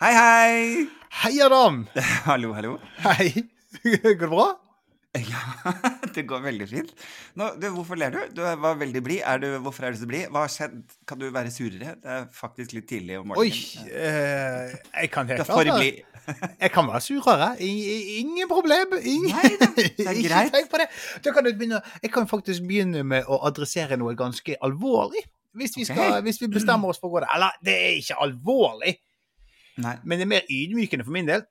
Hei, hei! Hei, Adam. Hallo, hallo. Hei. Går det bra? Ja, det går veldig fint. Nå, du, hvorfor ler du? Du var veldig blid. Du- Hvorfor er du så blid? Hva har skjedd? Kan du være surere? Det er faktisk litt tidlig om Oi. morgenen. eh, jeg kan helt klart blid. Jeg kan være surere. Ingen problem. Ingen, Nei da, det er greit. ikke tenk på det. Da kan du begynne, jeg kan faktisk begynne med å adressere noe ganske alvorlig. Hvis vi, skal, okay. hvis vi bestemmer oss for å gå der. Eller, det er ikke alvorlig, Nei. men det er mer ydmykende for min del.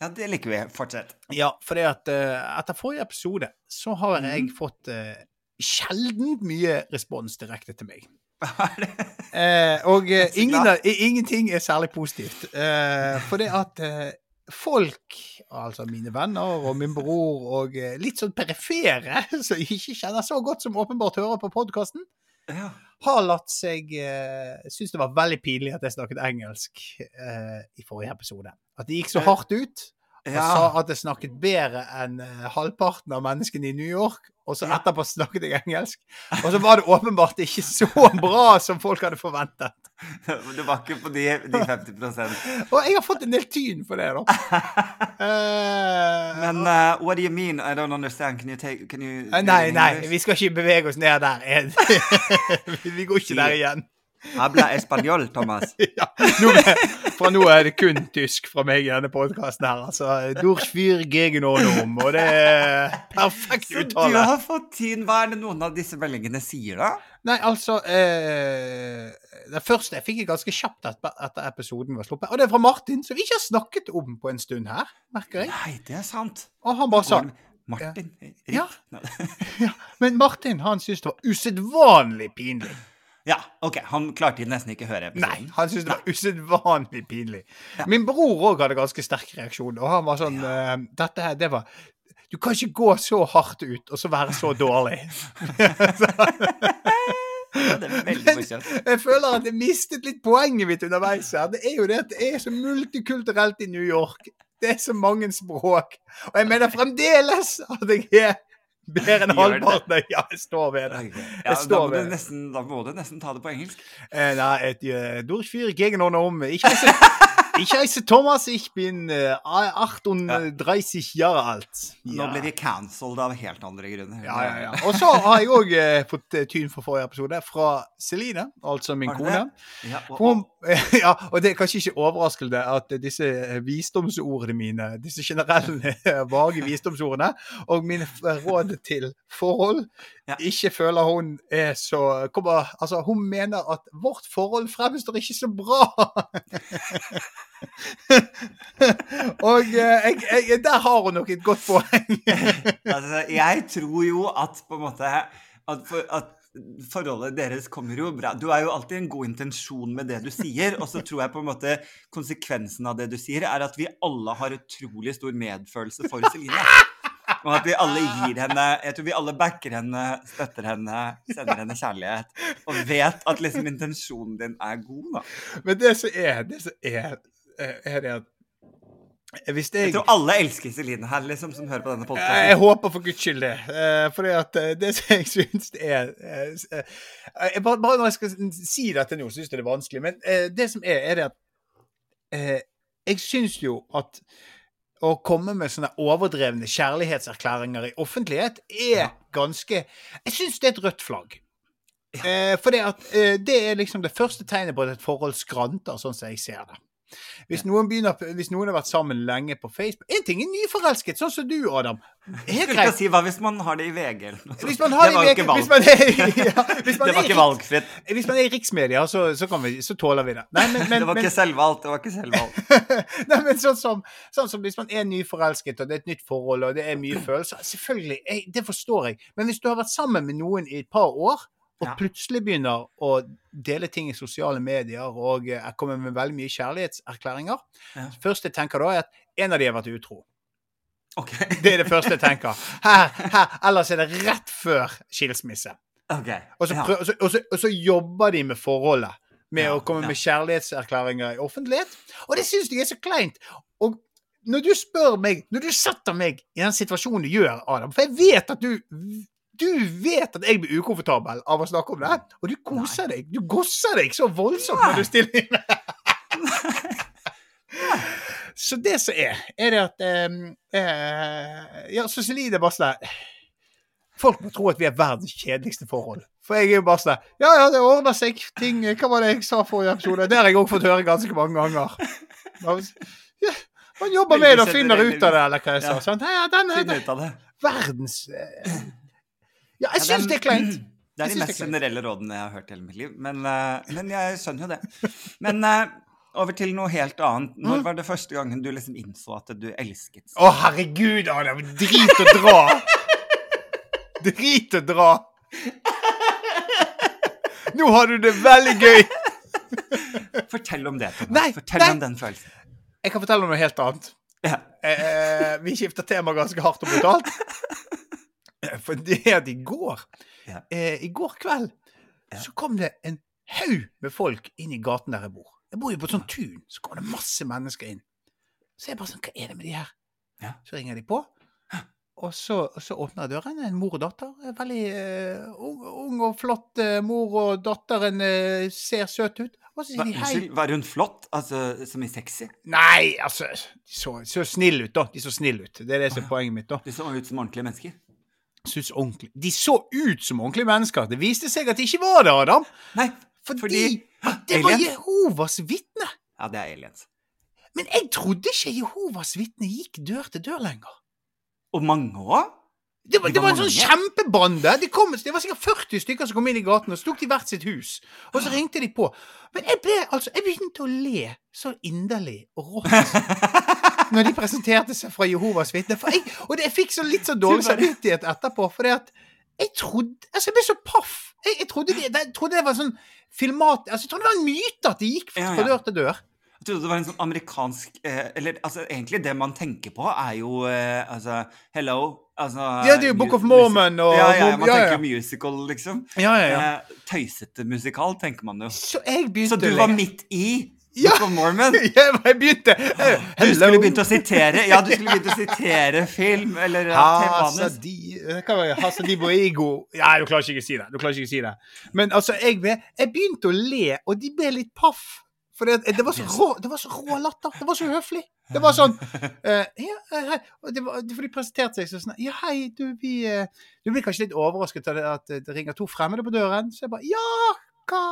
Ja, det liker vi. Fortsett. Ja, fordi at uh, etter forrige episode så har jeg Mhm. fått uh, sjeldent mye respons direkte til meg. Eh, og eh, ingen, ingenting er særlig positivt. Eh, for det at eh, folk, altså mine venner og min bror og litt sånn perifere, som ikke kjenner så godt som åpenbart hører på podkasten, Ja. Har latt seg uh, Syns det var veldig pinlig at jeg snakket engelsk eh, i forrige episode. At det gikk så Eh, hardt ut. Og Ja. sa at jeg snakket bedre enn eh, halvparten av menneskene i New York. Og så etterpå snakket jeg engelsk. Og så var det åpenbart ikke så bra som folk hadde forventet. Du var ikke på de, de 50% Og jeg har fått en del tyn for det, da. uh, Men uh, what do you mean? I don't understand. Can you take Can you Nei, nei, vi skal ikke bevege oss ned der. vi går ikke der igjen. Habla español, Thomas. Ja, nå, fra nå er det kun tysk fra meg i denne podkasten her. Altså, Durchfyr gegen Ornum, og det er perfekt uttale. Så du har fått tid. Hva er det noen av disse meldingene sier, da? Nei, altså eh, Det første jeg fikk jeg ganske kjapt etter, etter episoden var sluppet. Og det er fra Martin, som vi ikke har snakket om på en stund her, merker jeg. Nei, det er sant. Og han bare sa Martin? Ja. ja, Men Martin han syntes det var usedvanlig pinlig. Ja, OK. Han klarte nesten ikke å høre episoden. Nei, han syntes det var usedvanlig pinlig. Ja. Min bror òg hadde ganske sterk reaksjon, og han var sånn eh, Dette her, det var Du kan ikke gå så hardt ut og så være så dårlig. Ja, det er veldig morsomt. Jeg føler at jeg mistet litt poenget mitt underveis her. Det er jo det at det er så multikulturelt i New York. Det er så mange språk. Og jeg mener fremdeles at jeg er bedre enn halvparten. Ja, jeg står ved det. Ja, da, må du nesten, da må du nesten ta det på engelsk. Äh, nei, et, uh, durchführe gegen om. Ich heiße, ich heiße Thomas, ich bin uh, 38 Jahre alt. Nå blir de cancelled av helt andre grunner. Ja, ja, ja. Og så har jeg òg fått eh, tyn for forrige episode fra Celine, altså min kone. Ja, og, Hun, ja, og det er kanskje ikke overraskende at disse eh, visdomsordene mine, disse generelle eh, vage visdomsordene, og mine f- til forhold, Ja. ikke føler hun er så kommer, Altså, hun mener at vårt forhold fremstår ikke så bra. og eh, jeg, jeg, der har hun nok et godt poeng. altså, jeg tror jo at på en måte at, for, at forholdet deres kommer jo bra. Du har jo alltid en god intensjon med det du sier, og så tror jeg på en måte konsekvensen av det du sier, er at vi alle har utrolig stor medfølelse for Celine. Og at vi alle gir henne Jeg tror vi alle backer henne, støtter henne, sender henne kjærlighet. Og vet at liksom intensjonen din er god, da. Men det som er, det som er, eh, er at jeg, Jeg tror alle elsker Celine her, liksom, som hører på denne jeg håper for guds skyld det. For at eh, det som jeg syns er eh, eh, jeg bare, bare når jeg skal si dette nå, syns jeg det er vanskelig. Men eh, det som er, er det at eh, Jeg syns jo at å komme med sånne overdrevne kjærlighetserklæringer i offentlighet er ganske Jeg syns det er et rødt flagg. Eh, for det, at, eh, det er liksom det første tegnet på at et forhold skranter, sånn som jeg ser det. Hvis noen, begynner, hvis noen har vært sammen lenge på Facebook En ting er nyforelsket, sånn som du, Adam. Helt greit. si hva hvis man har det i VG? Hvis man har det det i ikke VG hvis man er, ja, hvis man Det var ikke valgfritt. hvis man er i riksmedia, så, så, vi, så tåler vi det. Nei, men, men, Det var ikke selvvalgt. Det var ikke selvvalgt. Nei, men sånn som, sånn som hvis man er nyforelsket, og det er et nytt forhold, og det er mye følelser Selvfølgelig, jeg, det forstår jeg. Men hvis du har vært sammen med noen i et par år, og plutselig begynner å dele ting i sosiale medier og jeg kommer med veldig mye kjærlighetserklæringer Ja. Først jeg tenker da, er at en av de har vært utro. Okay. Det er det første jeg tenker. Her, her, ellers er det rett før skilsmisse. Okay. Og så, prøv, og så, og så, og så jobber de med forholdet. Med Ja, å komme ja. med kjærlighetserklæringer i offentlighet. Og det syns jeg er så kleint. Og når du spør meg, når du setter meg i den situasjonen du gjør, Adam For jeg vet at du du vet at jeg blir ukomfortabel av å snakke om det, og du koser deg. Du gosser deg så voldsomt når du stiller inn. Så det som er, er det at um, uh, Ja, så Celine er bare sånn Folk må tro at vi er verdens kjedeligste forhold. For jeg er jo bare sånn Ja, ja, det ordner seg. Ting Hva var det jeg sa forrige episode? Det har jeg òg fått høre ganske mange ganger. Ja, man jobber med det og finner ut av det, eller hva jeg sa. Ja. Sånn, Ja, den ut verdens eh, Ja, jeg syns det er kleint. Det er de mest er generelle rådene jeg har hørt i hele mitt liv. Men, eh, men jeg skjønner jo det. Men eh, over til noe helt annet. Mm. Når var det første gangen du liksom innså at du elsket Å, herregud, Adam. Drit å dra. Drit å dra. Nå har du det veldig gøy. Fortell om det. Thomas. Nei, Fortell nei. om den følelsen. Jeg kan fortelle om noe helt annet. Ja. Eh, vi skifter tema ganske hardt og brutalt. For det er at i går, Ja. eh, i går kveld, Ja. så kom det en haug med folk inn i gaten der jeg bor. Jeg bor jo på et sånt tun, så kommer det masse mennesker inn. Så jeg bare sånn, hva er det med de her? Ja. Så ringer de på, og så, og så åpner jeg døren. En mor og datter. Veldig uh, ung, ung og flott uh, mor, og datteren uh, ser søt ut. Og så sier de hei. var hun flott? Altså, som i sexy? Nei, altså De så, så snille ut, da. De så snille ut. Det er det som er poenget mitt, da. De så ut som ordentlige mennesker. Synes ordentlig. De så ut som ordentlige mennesker. Det viste seg at de ikke var det, Adam. Nei, Fordi, fordi det var aliens? Jehovas vitne. Ja, det er aliens. Men jeg trodde ikke Jehovas vitne gikk dør til dør lenger. Og mange òg? Det var, det var var en sånn kjempebande. De kom, det var sikkert 40 stykker som kom inn i gaten, og så tok de hvert sitt hus. Og så ringte de på. Men jeg ble altså Jeg begynte å le så inderlig og rått når de presenterte seg fra Jehovas vitner. Og det, jeg fikk så litt så dårlig samvittighet etterpå, fordi at jeg trodde Altså, jeg ble så paff. Jeg, jeg, trodde de, jeg trodde det var sånn filmat... Altså, jeg trodde det var en myte at de gikk fra Ja, ja. dør til dør. Jeg trodde det var en sånn amerikansk eh, Eller altså, egentlig det man tenker på, er jo eh, altså Hello. Altså Ja, det er jo Book of Mormon og Ja, ja, man ja, ja. tenker musical, liksom. Ja, ja, ja. Eh, tøysete musikal, tenker man jo. Så jeg begynte Så du var midt i Ja. Book of Mormon? jeg, jeg begynte Hello. Du skulle begynt å sitere Ja, du skulle begynt å sitere film eller ja. Hasadi, eh, Ego Nei, du klarer ikke å si det. Du klarer ikke å si det. Men altså, jeg, jeg begynte å le, og de ble litt paff. For det, det, var så rå, det var så rå latter. Det var så høflig. Det var sånn uh, ja, eh, hei. Var, For de presenterte seg sånn Ja, hei, du, vi Du blir kanskje litt overrasket av det at det ringer to fremmede på døren. Så jeg bare Ja, hva,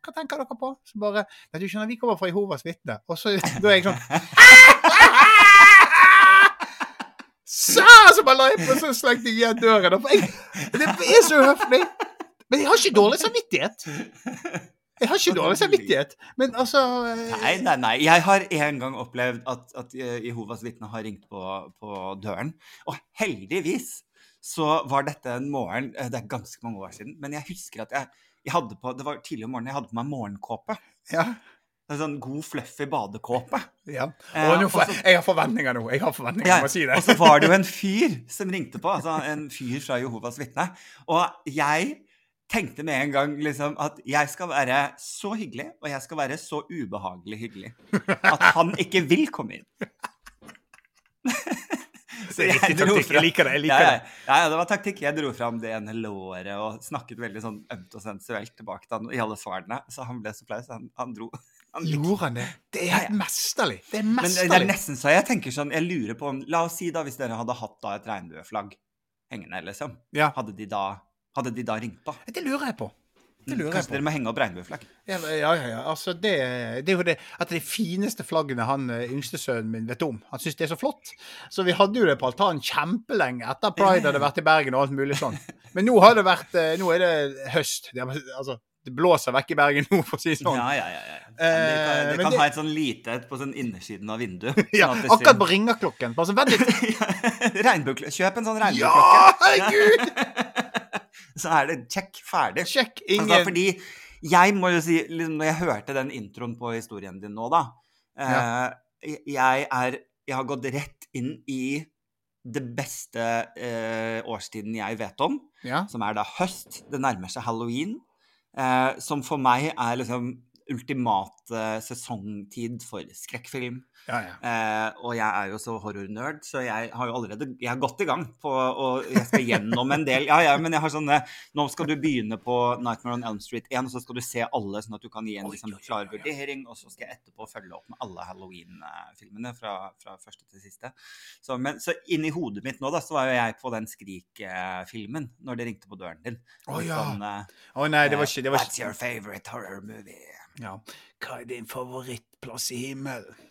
hva tenker dere på? Så bare Nei, du skjønner, vi kommer fra Jehovas vitne. Og så da er jeg sånn Så, så bare la jeg på, så slengte jeg igjen døren. Jeg, det er så uhøflig! Men jeg har ikke dårlig samvittighet. Jeg har ikke dårlig samvittighet. Men altså eh, Nei, nei, nei. Jeg har en gang opplevd at, at eh, Jehovas vitne har ringt på, på døren. Og heldigvis så var dette en morgen eh, Det er ganske mange år siden. Men jeg husker at jeg, på Det var tidlig om morgenen, jeg hadde på meg morgenkåpe. Ja. En sånn god, fluffy badekåpe. ja. Eh, Og får, jeg har forventninger nå. Jeg har forventninger, Ja, jeg må si det. og så var det jo en fyr som ringte på, altså en fyr fra Jehovas vitne. Og jeg tenkte med en gang liksom at jeg skal være så hyggelig, og jeg skal være så ubehagelig hyggelig at han ikke vil komme inn. Så dro taktikk. Jeg liker det, jeg liker ja, ja. det. Ja, ja, det var taktikk. Jeg dro fram det ene låret og snakket veldig sånn ømt og sensuelt tilbake til han i alle svarene. Så han ble så flau, så han, han dro. Han Gjorde han det? Det er helt mesterlig. Det er men det er nesten så jeg tenker sånn Jeg lurer på om La oss si da hvis dere hadde hatt da et regnbueflagg hengende, liksom. Ja. Hadde de da, hadde de da ringt på? Det lurer jeg på. Kanskje på. dere må henge opp regnbueflagg? Ja, ja, ja. ja. Altså, det, det er jo det at de fineste flaggene han yngste sønnen min vet om. Han syns det er så flott. Så vi hadde jo det på altanen kjempelenge etter pride hadde vært i Bergen og alt mulig sånn. Men nå har det vært eh, Nå er det høst. Det, altså, det blåser vekk i Bergen nå, for å si det sånn. Ja, ja, ja. ja. Men det kan, Eh, det kan det- ha et sånn lite et på sånn innersiden av vinduet. Ja, sånn akkurat på ringeklokken. Bare sånn, vent litt. Kjøp en sånn Ja, regnbueklokke. herregud! Så er det check, ferdig. Sjekk. Altså, fordi jeg må jo si, liksom, når jeg hørte den introen på historien din nå, da eh, jeg, er, jeg har gått rett inn i det beste eh, årstiden jeg vet om, Ja. som er da høst. Det nærmer seg halloween. Eh, som for meg er liksom ultimate sesongtid for skrekkfilm. Ja, ja. Eh, og jeg er jo så horror-nerd, så jeg har jo allerede Jeg er godt i gang på Og jeg skal gjennom en del Ja, ja, men jeg har sånne Nå skal du begynne på Nightmare on Elm Street 1, og så skal du se alle, sånn at du kan gi en liksom, klar vurdering. Og så skal jeg etterpå følge opp med alle Halloween-filmene fra, fra første til siste. Så, men, så inni hodet mitt nå, da, så var jo jeg på den Skrik-filmen når det ringte på døren din. Å, ja. Sånn, Å nei, det var ikke det var What's your favorite horror movie? ja. Hva er din favorittplass i himmelen?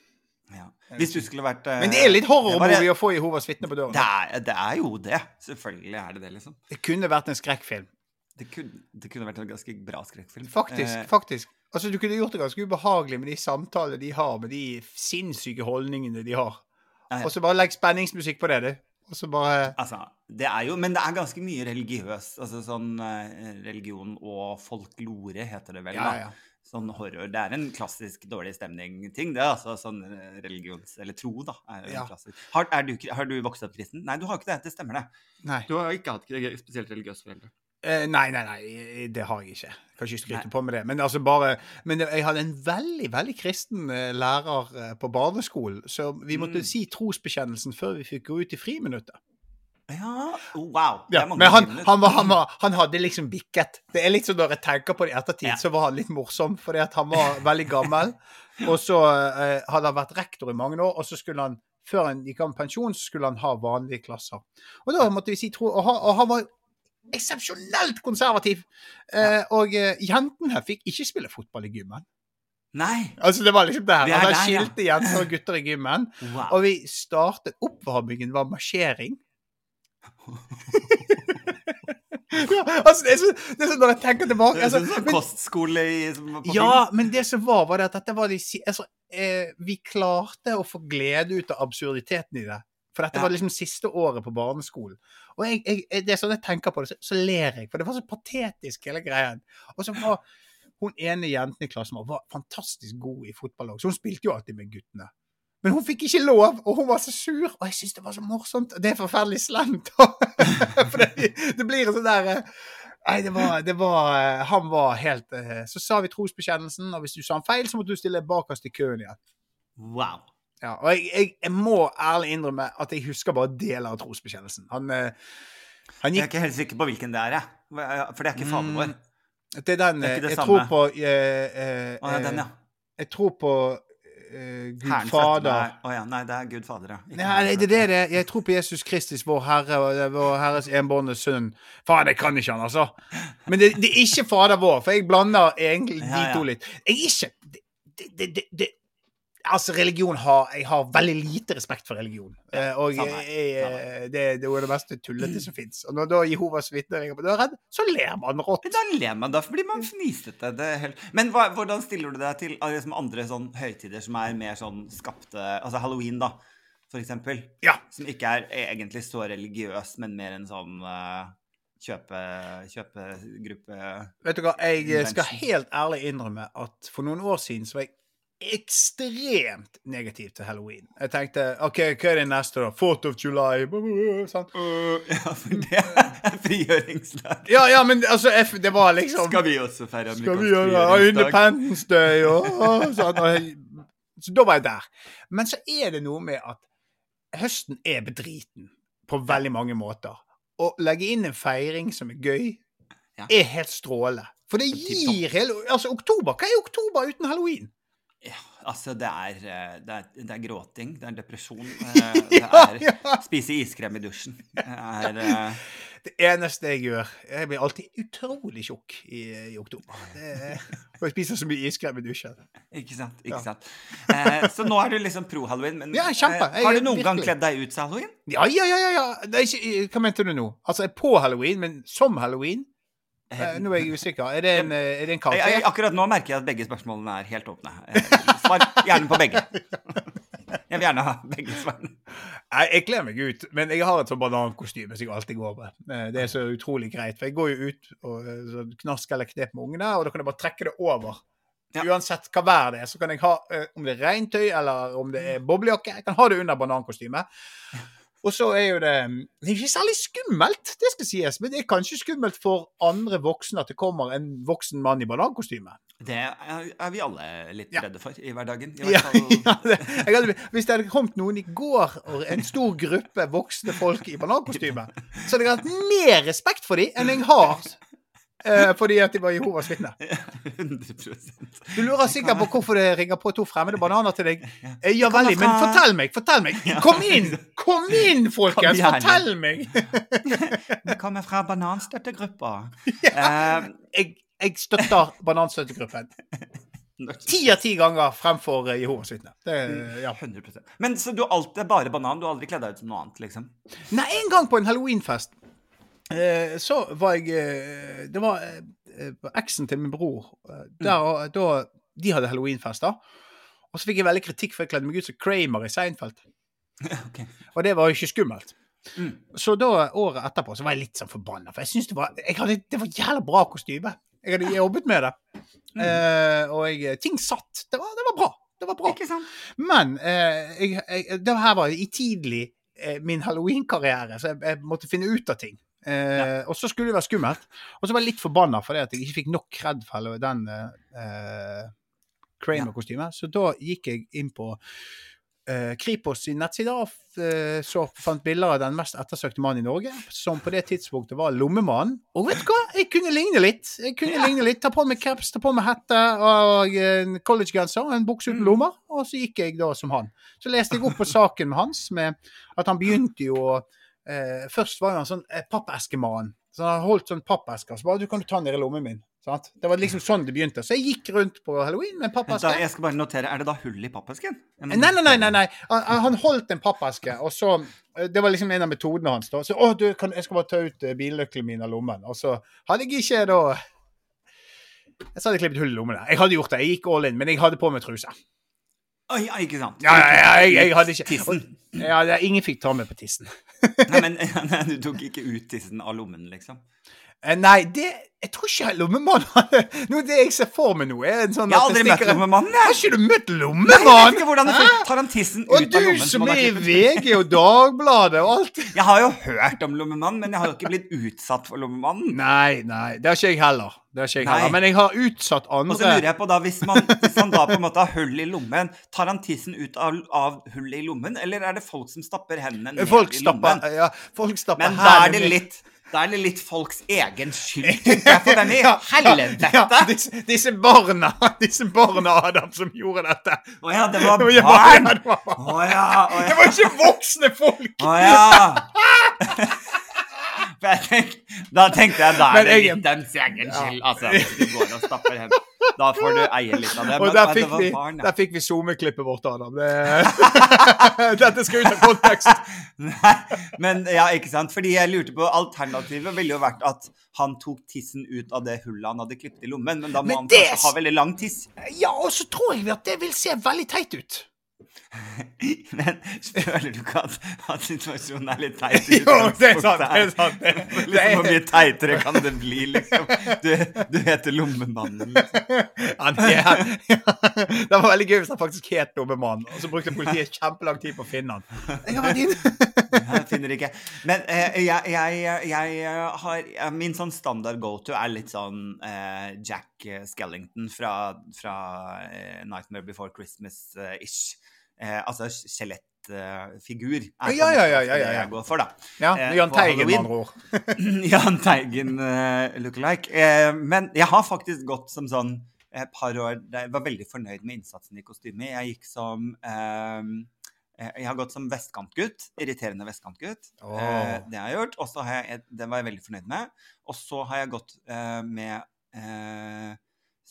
Ja. Hvis du skulle vært eh, Men det er litt det horror-movie å få Jehovas vitner på døren. Det er, det er jo det. Selvfølgelig er det det, liksom. Det kunne vært en skrekkfilm. Det kunne, det kunne vært en ganske bra skrekkfilm. Faktisk. Eh, faktisk. Altså, Du kunne gjort det ganske ubehagelig med de samtalene de har, med de sinnssyke holdningene de har. Ja, ja. Og så bare legg spenningsmusikk på det, du. Og så bare altså, det er jo Men det er ganske mye religiøst. Altså sånn eh, religion og folklore, heter det vel. Ja, da. ja. Sånn horror. Det er en klassisk dårlig stemning-ting. Det er altså sånn eh, religions... Eller tro, da. Er Ja. klassisk. Har, er du, har du vokst opp kristen? Nei, du har ikke det. Det stemmer, det. Nei. Du har ikke hatt spesielt religiøse foreldre. Eh, nei, nei, nei, det har jeg ikke. Kan ikke skryte på med det. Men altså bare Men jeg hadde en veldig, veldig kristen eh, lærer eh, på barneskolen, så vi måtte Mm. si trosbekjennelsen før vi fikk gå ut i friminuttet. Ja, oh, wow. Ja, men han, han, var, han, var, han hadde liksom bikket. Det er litt sånn Når jeg tenker på det i ettertid, Ja. så var han litt morsom, fordi at han var veldig gammel. Og så eh, hadde han vært rektor i mange år, og så skulle han før han gikk av med pensjon, så skulle han ha vanlige klasser. Og da måtte vi si tro Og han, og han var eksepsjonelt konservativ. Eh, og eh, jentene fikk ikke spille fotball i gymmen. Nei! Altså Det var liksom. Det her Han der, ja. skilte jenter og gutter i gymmen. Wow. Og vi startet Oppvarmingen var marsjering. Ja, altså det er, så, det er så Når jeg tenker tilbake Det er altså, sånn kostskole i, Ja, men det som var, var det at dette var de altså, eh, Vi klarte å få glede ut av absurditeten i det. For dette Ja. var liksom siste året på barneskolen. Og jeg, jeg, det er sånn jeg tenker på det, så, så ler jeg. For det var så patetisk, hele greien. Og så var hun ene jenten i klassen vår var fantastisk god i fotball òg, så hun spilte jo alltid med guttene. Men hun fikk ikke lov, og hun var så sur. Og jeg syns det var så morsomt. Det er forferdelig slemt. For det, det blir en sånn der eh, Nei, det var, det var eh, Han var helt eh, Så sa vi trosbekjennelsen, og hvis du sa en feil, så måtte du stille bakerst i køen igjen. Wow. Ja, og jeg, jeg, jeg må ærlig innrømme at jeg husker bare deler av trosbekjennelsen. Han, han gikk Jeg er ikke helt sikker på hvilken det er, jeg. For det er ikke fader vår. Det er den Det er Jeg samme. tror på eh, eh, ja, den, ja. Jeg tror på eh, Gud Fader. Oh, ja, nei, det er Gud Fader, ja. Nei, Herren det, det, Jeg tror på Jesus Kristus, vår Herre, og er vår Herres enbårne sønn. Faen, jeg kan ikke han, altså. Men det, det er ikke Fader vår, for jeg blander egentlig de Ja, ja. to litt. Jeg er ikke det, det, det, Altså, religion har Jeg har veldig lite respekt for religion. Ja, og jeg, jeg, det, det er det meste tullete som fins. Og når da Jehovas vitner ringer på døren, så ler man rått. Men da ler man, da blir man fnisete. Det helt... Men hva, hvordan stiller du deg til liksom andre sånn høytider som er mer sånn skapte Altså halloween, da, for eksempel. Ja. Som ikke er egentlig så religiøs, men mer en sånn uh kjøpe, kjøpegruppe Vet du hva, jeg skal helt ærlig innrømme at for noen år siden så var jeg ekstremt negativ til halloween. Jeg tenkte OK, hva er det neste, da? 4th of July? Sant? Ja, for det er frigjøringsdag. Ja, ja, men altså, det var liksom Skal vi også feire amerikansk frigjøringsdag? Independence Day og, og sånn. og Så da var jeg der. Men så er det noe med at høsten er bedriten på veldig mange måter. Å legge inn en feiring som er gøy, Ja. er helt strålende. For det gir hele Altså, oktober. Hva er oktober uten halloween? Ja, altså, det er, eh, det er, det er gråting, det er depresjon. eh, Det er ja. spise iskrem i dusjen. Det er eh, Det eneste jeg gjør Jeg blir alltid utrolig tjukk i, i oktober. Er, for jeg spiser så mye iskrem i dusjen. Ikke sant. ikke Ja. sant. Eh, så nå er du liksom pro halloween. Men Ja, kjempe. Jeg har du noen gang kledd deg ut til halloween? Ja, ja, ja. ja, ja. Hva mente du nå? Altså jeg er på halloween, men som halloween? Eh, nå er jeg usikker. Er det en, eh, er det en Jeg, karakter? jeg, akkurat nå merker jeg at begge spørsmålene er helt åpne. Eh, Svar gjerne på begge. Jeg vil gjerne ha begge svarene. Jeg kler meg ut, men jeg har et sånn banankostyme som jeg alltid går med. Det er så utrolig greit, for jeg går jo ut og så knask eller knep med ungene, og da kan jeg bare trekke det over. Ja. Uansett hva vær det er, så kan jeg ha, om det er regntøy eller om det er boblejakke, jeg kan ha det under banankostymet. Og så er jo det Det er ikke særlig skummelt, det skal sies, men det er kanskje skummelt for andre voksne at det kommer en voksen mann i banankostyme. Det er, vi alle litt Ja. redde for i hverdagen. I Ja, ja, det, hadde, hvis det hadde kommet noen i går, og en stor gruppe voksne folk i banankostyme, så hadde jeg hatt mer respekt for dem enn jeg har eh, fordi at de var Jehovas vitner. 100 Du lurer sikkert på hvorfor det ringer på to fremmede bananer til deg. Eh, Ja kommer veldig, men fortell meg! Fortell meg! Kom inn! Kom inn, folkens! Fortell meg! Vi kommer fra bananstøttegruppa. Ja. Jeg, jeg støtter bananstøttegruppen. Ti av ti ganger fremfor eh, Jehovas vitner. Ja. 100% Men så du alltid bare banan? Du har aldri kledd deg ut som noe annet, liksom? Nei, en gang på en halloweenfest eh, så var jeg eh, Det var eh, eksen til min bror. Der, mm. da, de hadde halloweenfest, da. Og så fikk jeg veldig kritikk for jeg kledde meg ut som Kramer i Seinfeld. Okay. Og det var jo ikke skummelt. Mm. Så da, året etterpå, så var jeg litt sånn forbanna. For jeg syns det var jeg hadde, Det var jævla bra kostyme. Jeg hadde jobbet med det. Mm. Eh, og jeg, ting satt. Det var, det var bra. Det var bra. Men eh, jeg, jeg, det her var i tidlig eh, min halloween-karriere, så jeg måtte finne ut av ting. Eh, Og så skulle det være skummelt. Og så var jeg litt forbanna fordi at jeg ikke fikk nok kred for den eh, Kramer-kostymet. Så da gikk jeg inn på eh, Kripos sin nettside og eh, så fant bilder av den mest ettersøkte mannen i Norge, som på det tidspunktet var lommemannen. Og vet du hva? Jeg kunne ligne litt. Jeg kunne Ja. ligne litt. Ta på meg caps, ta på meg hette og en collegegenser og en bukse uten Mm. lommer. Og så gikk jeg da som han. Så leste jeg opp på saken med hans, med at han begynte jo å eh, Først var han sånn eh, pappeskemann. Så han holdt sånn pappesker. Så bare du kan du ta den ned i lommen min. Sant? Det var liksom sånn det begynte. Så jeg gikk rundt på halloween med en pappeske. Jeg skal bare notere. Er det da hull i pappesken? Nei, nei, nei. nei, nei. Han, han holdt en pappeske, og så eh, Det var liksom en av metodene hans. da. Så å, du, kan, jeg skal bare ta ut eh, bilnøkkelen min av lommen. Og så hadde jeg ikke da Jeg så hadde jeg klippet hull i lommen der. Jeg hadde gjort det. Jeg gikk all in, men jeg hadde på meg truse. Oi, oi, ikke sant? Ja, jeg, jeg hadde ikke Tissen. Ja, ingen fikk ta meg på tissen. Nei, men du tok ikke ut tissen av lommen, liksom? Eh, Nei, det Jeg tror ikke lommemannen det jeg ser for meg nå, er en sånn Jeg har aldri møtt lommemannen, Har ikke du møtt Nei, jeg lommemannen? ikke hvordan det Tar han tissen ut Og av lommen? som du som er i? VG og Dagbladet og alt. Jeg har jo hørt om lommemannen, men jeg har jo ikke blitt utsatt for lommemannen. Nei, nei, det har ikke jeg heller. Det har ikke jeg Nei. heller. Men jeg har utsatt andre. Og så lurer jeg på da, hvis, man, hvis han da på en måte har hull i lommen, tar han tissen ut av, av hullet i lommen, eller er det folk som stapper hendene ned Folk i stapper, lommen? ja, folk stapper Men da er det litt da er det litt folks egen skyld. For den i Ja, helvete? Ja, disse, disse barna Disse barna Adam som gjorde dette. Å ja, det var barn! ja, det var Å ja, å Det var ikke voksne folk! Å ja. Tenk, da tenkte jeg da er det litt dens egen skyld. Altså, hvis du går og stapper hendene. Da får du eie litt av det. Og der fikk, vi, der fikk vi SoMe-klippet vårt, Adam. Det, dette skal ut av kontekst. Nei, men ja, ikke sant? Fordi jeg lurte på Alternativet ville jo vært at han tok tissen ut av det hullet han hadde klippet i lommen, men da må Men han det- kanskje ha veldig lang tiss. Ja, og så tror jeg at det vil se veldig teit ut. Men føler du ikke at, at situasjonen er litt teit? Jo, det er sant. Det er sant. Det, det Liksom, Hvor mye teitere kan det bli, liksom? Du, du heter Lommemannen. Liksom. Ja, det var veldig gøy hvis han faktisk het Lommemannen, og så brukte politiet kjempelang tid på å finne han. Har vært. Jeg finner ikke. Men eh, jeg, jeg, jeg eh, har Min sånn standard go-to er litt sånn eh, Jack Skellington fra, fra eh, Nightmare Before Christmas-ish. Eh, altså skjelettfigur. er Ja, på ja, ja, ja, det ja, ja. jeg går for, da. Ja, Eh, Jahn Teigen, med andre ord. Jahn Teigen uh, look-alike. Eh, men jeg har faktisk gått som sånn et par år Jeg var veldig fornøyd med innsatsen i kostymet. Jeg gikk som eh, eh, Jeg har gått som vestkantgutt. Irriterende vestkantgutt. Oh. Eh, det har jeg gjort. Og så har jeg, det var jeg veldig fornøyd med. Og så har jeg gått eh, med eh,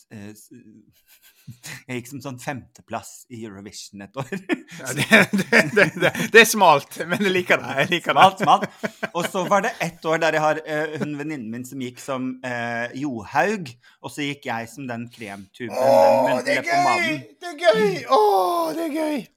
Jeg gikk som sånn femteplass i Eurovision et år. Ja, det, det, det, det, det er smalt, men jeg liker det. Jeg liker. Smalt, smalt. Og så var det ett år der jeg har uh, hun venninnen min som gikk som uh, Johaug, og så gikk jeg som den kremtuben, den det er gøy! Det er gøy! Åh, det er gøy!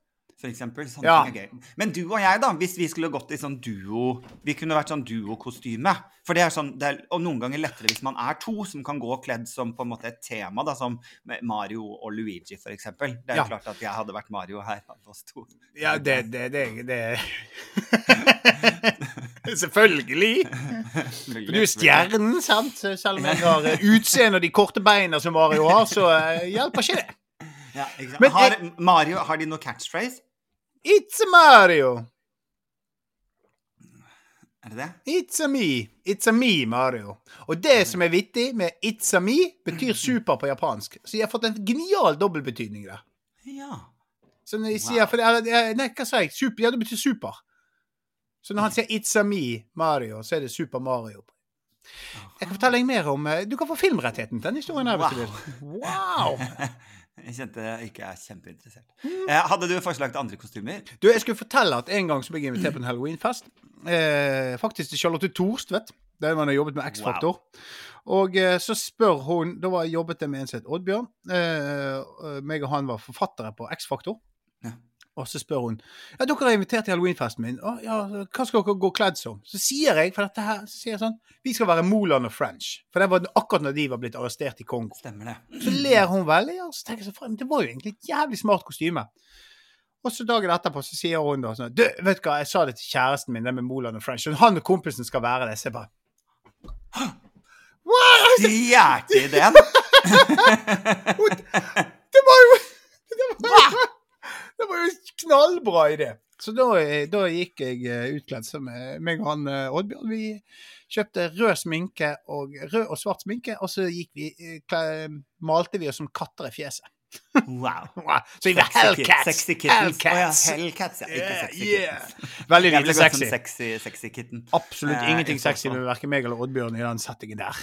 Eksempel. Sånne Ja. ting er gøy. Men du og jeg, da, hvis vi skulle gått i sånn duo Vi kunne vært sånn duokostyme. For det er sånn, det er, Og noen ganger lettere hvis man er to, som kan gå kledd som på en måte et tema, da, som Mario og Luigi, for eksempel. Det er jo Ja. klart at jeg hadde vært Mario her av oss to. Ja, det det, det, det. Selvfølgelig. For du er stjernen, sant? Selv om jeg har utseendet utseende og de korte beina som Mario har, så eh, hjelper ikke det. Ja, har, Mario, har de noe catchphrase? It's a Mario. Er det det? It's a me. It's a me, Mario. Og det som er vittig med it's a me, betyr super på japansk. Så jeg har fått en genial dobbeltbetydning der. Ja. Så når jeg sier for det er, Nei, hva sa jeg? Super? Ja, det betyr super. Så når han sier it's a me, Mario, så er det Super Mario. Jeg kan fortelle deg mer om eh, Du kan få filmrettigheten til den historien her. hvis du vil. Wow! Jeg kjente jeg ikke er kjempeinteressert. Eh, hadde du forslag til andre kostymer? Du, jeg skulle fortelle at en gang så ble jeg invitert på en halloweenfest. Eh, faktisk til Charlotte Thorstvedt, der man har jobbet med X-Faktor. Og eh, så spør hun Da jobbet jeg med en som het Oddbjørn. Eh, meg og han var forfattere på X-Faktor. Og så spør hun Ja, dere er invitert til halloweenfesten min. Å, ja, hva skal dere gå kledd som? Så sier jeg for dette her, så sier jeg sånn Vi skal være Moland og French. For det var akkurat når de var blitt arrestert i Kongo. Stemmer det. Så ler hun veldig, og så tenker jeg sånn det var jo egentlig et jævlig smart kostyme. Og så dagen etterpå så sier hun da sånn Du, vet du hva, jeg sa det til kjæresten min, det med Moland og French, og han og kompisen skal være det. Så jeg bare ikke Stjerte den? Det var jo Det var jo, det var jo knallbra idé. Så da, eh, da gikk jeg eh, utkledd som eh, meg og han Oddbjørn. Vi kjøpte rød sminke og rød og svart sminke, og så gikk vi, malte vi oss som katter i fjeset. Wow. Wow. Så vi var Hellcats. Sexy kittens. Å ja, Hellcats. Hellcats, ja. Ikke sexy yeah. kittens. Veldig lite sexy. sexy, sexy kitten. Absolutt Eh, ingenting sexy med verken meg eller Oddbjørn i den settingen der.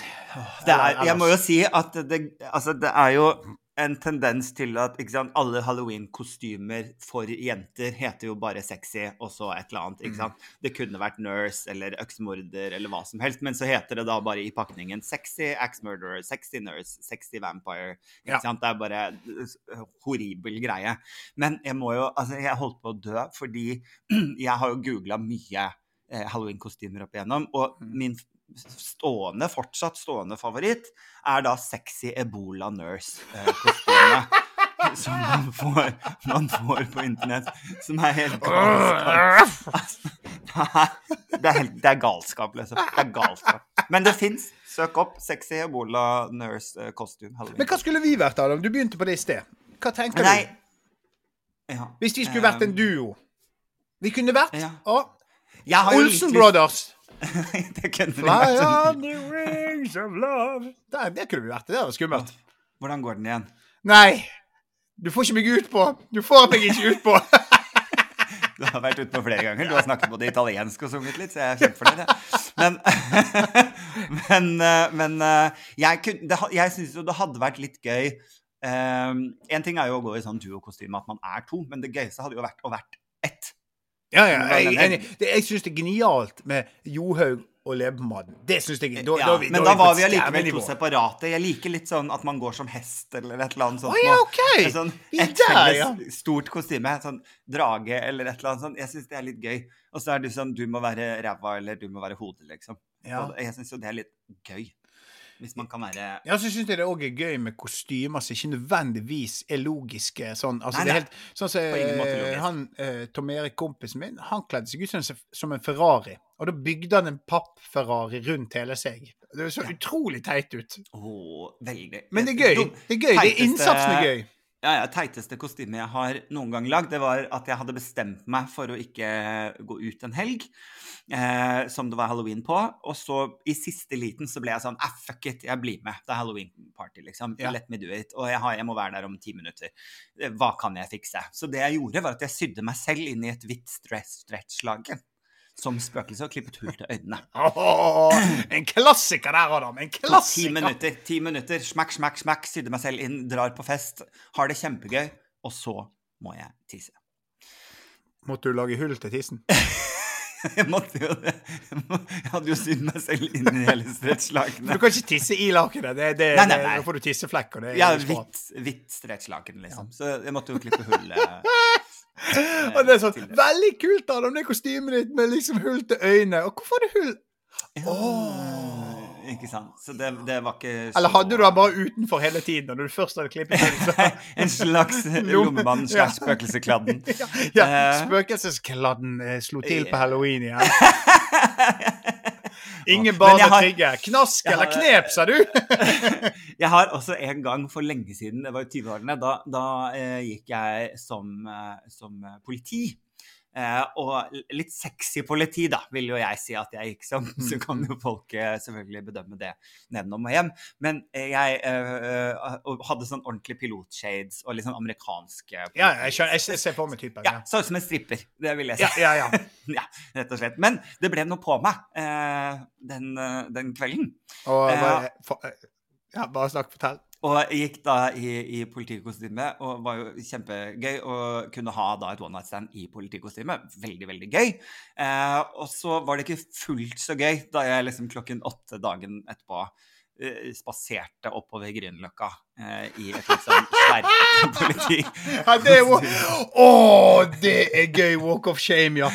Det er, jeg må jo si at det, altså det er jo en tendens til at ikke sant, alle halloween-kostymer for jenter heter jo bare sexy og så et eller annet. Mm. ikke sant? Det kunne vært nurse eller øksmorder eller hva som helst, men så heter det da bare i pakningen sexy axe murderer, sexy nurse, sexy vampire. ikke Ja. sant? Det er bare horribel greie. Men jeg må jo, altså jeg holdt på å dø fordi jeg har jo googla mye eh, halloween-kostymer opp igjennom, og Mm. min stående, fortsatt stående favoritt er da sexy Ebola Nurse-kostyme. som man får, man får på internett. Som er helt galskap. Altså, det, er, det, er helt, det er galskap, liksom. Det er galskap. Men det fins. Søk opp sexy Ebola Nurse-kostyme. Men hva skulle vi vært, Adam? Du begynte på det i sted. Hva tenker Nei. du? Ja. Hvis vi skulle vært en Um, duo? Vi kunne vært Ja. Olsen Brothers. det kunne Fly vært. on the wings of love. Det, det kunne vi vært. Det der var skummelt. Hvordan går den igjen? Nei. Du får ikke meg ut på. Du får meg ikke ut på. Du har vært utpå flere ganger. Du har snakket både italiensk og sunget litt, så jeg er kjempefornøyd. Men, men, eh, men eh, jeg, kun- jeg syns jo det hadde vært litt gøy um, En ting er jo å gå i sånn duokostyme at man er to, men det gøyeste hadde jo vært å vært ett. Ja, ja, jeg, jeg, jeg, jeg syns det er genialt med Johaug og Lebemadden. Det syns jeg da, Ja, da, da, men da er var vi allikevel to separate. Jeg liker litt sånn at man går som hest eller et eller annet sånt. Oh, ja, okay. Med, Sånn, er et felles ja. stort kostyme. Sånn drage eller et eller annet sånt. Jeg syns det er litt gøy. Og så er du sånn Du må være ræva, eller du må være hodet, liksom. Ja. Jeg syns jo det er litt gøy. Hvis man kan være Ja, så syns jeg det òg er gøy med kostymer som ikke nødvendigvis er logiske. Sånn, altså, Nei, det er nei. helt, sånn som måte eh, han, eh, Tom Erik, kompisen min, han kledde seg ut som, en- som en Ferrari. Og da bygde han en papp-Ferrari rundt hele seg. Det så Ja. utrolig teit ut. Oh, veldig. Men det er gøy. Det er gøy. Det er innsatsen er gøy. Ja, ja, Teiteste kostyme jeg har noen gang lagd, det var at jeg hadde bestemt meg for å ikke gå ut en helg, eh, som det var halloween på. Og så i siste liten så ble jeg sånn ah, fuck it, jeg blir med. Det er halloween-party, liksom. Ja. Let me do it. Og jeg, har, jeg må være der om ti minutter. Hva kan jeg fikse? Så det jeg gjorde, var at jeg sydde meg selv inn i et hvitt stretchlaken. Som spøkelse og klippet hull til øynene. Åh, en klassiker der, Adam. En Ti klassiker. minutter, ti minutter, smakk, smakk, smakk, sydde meg selv inn, drar på fest, har det kjempegøy, og så må jeg tisse. Måtte du lage hull til tissen? Jeg måtte jo det. Jeg hadde jo sydd meg selv inn i hele Du kan ikke tisse i lakenet. Det, det, Nei, nei, nei. Da får du tisseflekker. Det er Ja, hvitt, hvitt stretchlaken, liksom. Så jeg måtte jo klippe hullet. Eh, Og det er sånn. Veldig kult, Adam, det kostymet ditt med liksom hull til øynene. Og hvorfor har du hull? Ja, Åh. Ikke sant. Så det, det var ikke så Eller hadde du den bare utenfor hele tiden når du først hadde klippet inn? så- En slags lommemann slags spøkelseskladden. ja, ja. Eh. Spøkelseskladden eh, slo til på halloween igjen. Ingen barn å trigge. Knask eller knep, sa du? Jeg har også en gang for lenge siden, det var i 20-årene, da, da eh, gikk jeg som, eh, som eh, politi. Eh, og litt sexy politi, da, vil jo jeg si at jeg gikk som. Så kan jo folk eh, selvfølgelig bedømme det nedenom og hjem. Men eh, jeg hadde sånn ordentlig pilotshades og litt sånn amerikanske Ja, jeg skjønner. Jeg ser på meg typen. Ja, så ut som en stripper. Det vil jeg si. ja, ja. ja. Ja, rett og slett. Men det ble noe på meg eh, den, den kvelden. Og bare, for, ja, bare snakk, fortell. Og jeg gikk da i, i politikostyme, og var jo kjempegøy å kunne ha da et one night stand i politikostyme. Veldig, veldig gøy. Eh, og så var det ikke fullt så gøy da jeg liksom klokken åtte dagen etterpå spaserte oppover Grünerløkka eh, i et litt sånn sverpete politi. Ja, det er Å, det er gøy walk of shame, ja.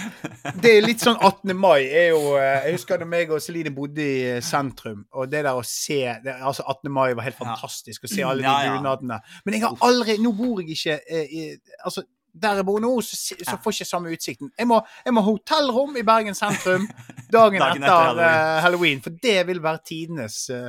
Det er litt sånn 18. mai er jo eh, Jeg husker da meg og Celine bodde i eh, sentrum, og det der å se det, Altså, 18. mai var helt fantastisk å se alle de bunadene. Men jeg har aldri Nå bor jeg ikke eh, i Altså, der jeg bor nå, så, så får jeg ikke samme utsikten. Jeg må, jeg må hotellrom i Bergen sentrum dagen, Dagen etter, etter halloween. eh, halloween, for det vil være tidenes uh,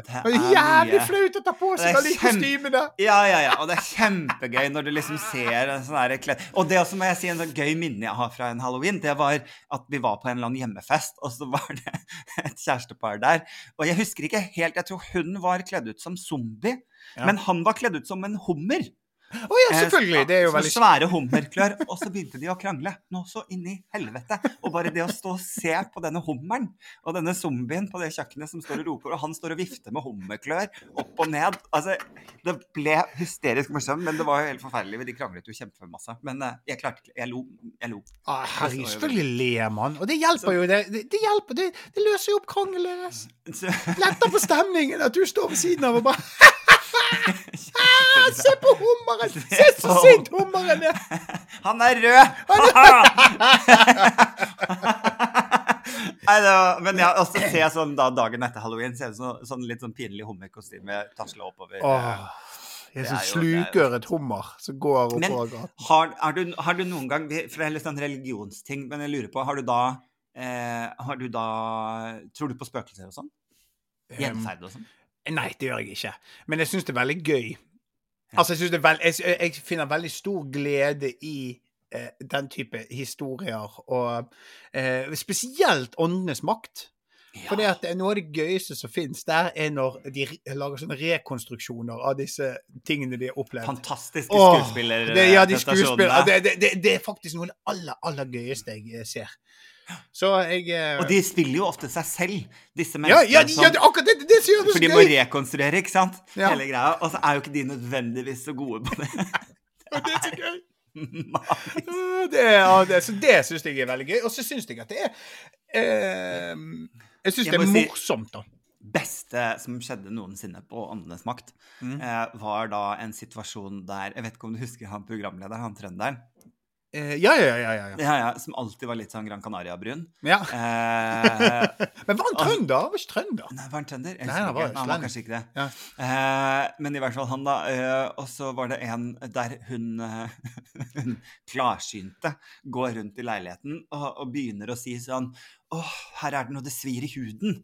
Jævlig flaut å ta på seg alle de kostymene! Ja, ja, ja. Og det er kjempegøy når du liksom ser en sånn kledd Og det også må jeg si en sånn gøy minne jeg har fra en halloween, det var at vi var på en eller annen hjemmefest, og så var det et kjærestepar der. Og jeg husker ikke helt Jeg tror hun var kledd ut som zombie, Ja. men han var kledd ut som en hummer. Å ja, selvfølgelig! Det er jo veldig svære hummerklør. Og så begynte de å krangle. Nå så inn i helvete. Og bare det å stå og se på denne hummeren og denne zombien på det kjøkkenet som står og roper, og han står og vifter med hummerklør opp og ned Altså, det ble hysterisk morsomt, men det var jo helt forferdelig. De kranglet jo kjempemasse. Men eh, jeg klarte ikke Jeg lo. Jeg lo. Ah, herregud, selvfølgelig ler man. Og det hjelper jo. Det, det, hjelper. Det, det løser jo opp krangelen deres. Så, Letter på stemningen at du står ved siden av og bare ah, Se på hummeren! Se så sint hummeren er! Han er rød! Nei, var, men ja, også ser jeg sånn da dagen etter halloween, ser ut som sånn litt sånn pinlig hummerkostyme tasla oppover. Åh, jeg Det som er er sluker et hummer som går oppover gaten. Har, har, du, har du noen gang For det er litt sånn religionsting, men jeg lurer på Har du da eh, Har du da Tror du på spøkelser og sånn? Gjenferd og sånn? Nei, det gjør jeg ikke. Men jeg syns det er veldig gøy. Ja. Altså, jeg, det er veld, jeg, jeg finner veldig stor glede i eh, den type historier, og eh, spesielt åndenes makt. For det at noe av det gøyeste som finnes der, er når de lager sånne rekonstruksjoner av disse tingene de har opplevd. Fantastiske skuespillere. ja, de skuespiller. Det, det, det, det er faktisk noe av det aller, aller gøyeste jeg eh, ser. Så jeg eh, Og de spiller jo ofte seg selv, disse menneskene. ja, ja, ja, som, det, det som så gøy. for de må rekonstruere, ikke sant? Ja. Hele greia. Og så er jo ikke de nødvendigvis så gode på det. Det er så gøy. Det, ja, det, så det syns jeg er veldig gøy. Og så syns jeg at det er eh, Jeg syns det er morsomt, da. beste som skjedde noensinne på Åndenes makt, Mm. eh, var da en situasjon der Jeg vet ikke om du husker han programlederen, han trønderen? Eh, ja, ja, ja. ja, ja. Ja, ja, som alltid var litt sånn Gran Canaria-brun. ja. Eh, Men var han trønder? Han var ikke trønder. nei, var han trønder? Nei, han var han var kanskje ikke det. Ja. Eh, men i hvert fall han, da. Og så var det en der hun, hun klarsynte går rundt i leiligheten og, og begynner å si sånn Åh, her er det noe det svir i huden.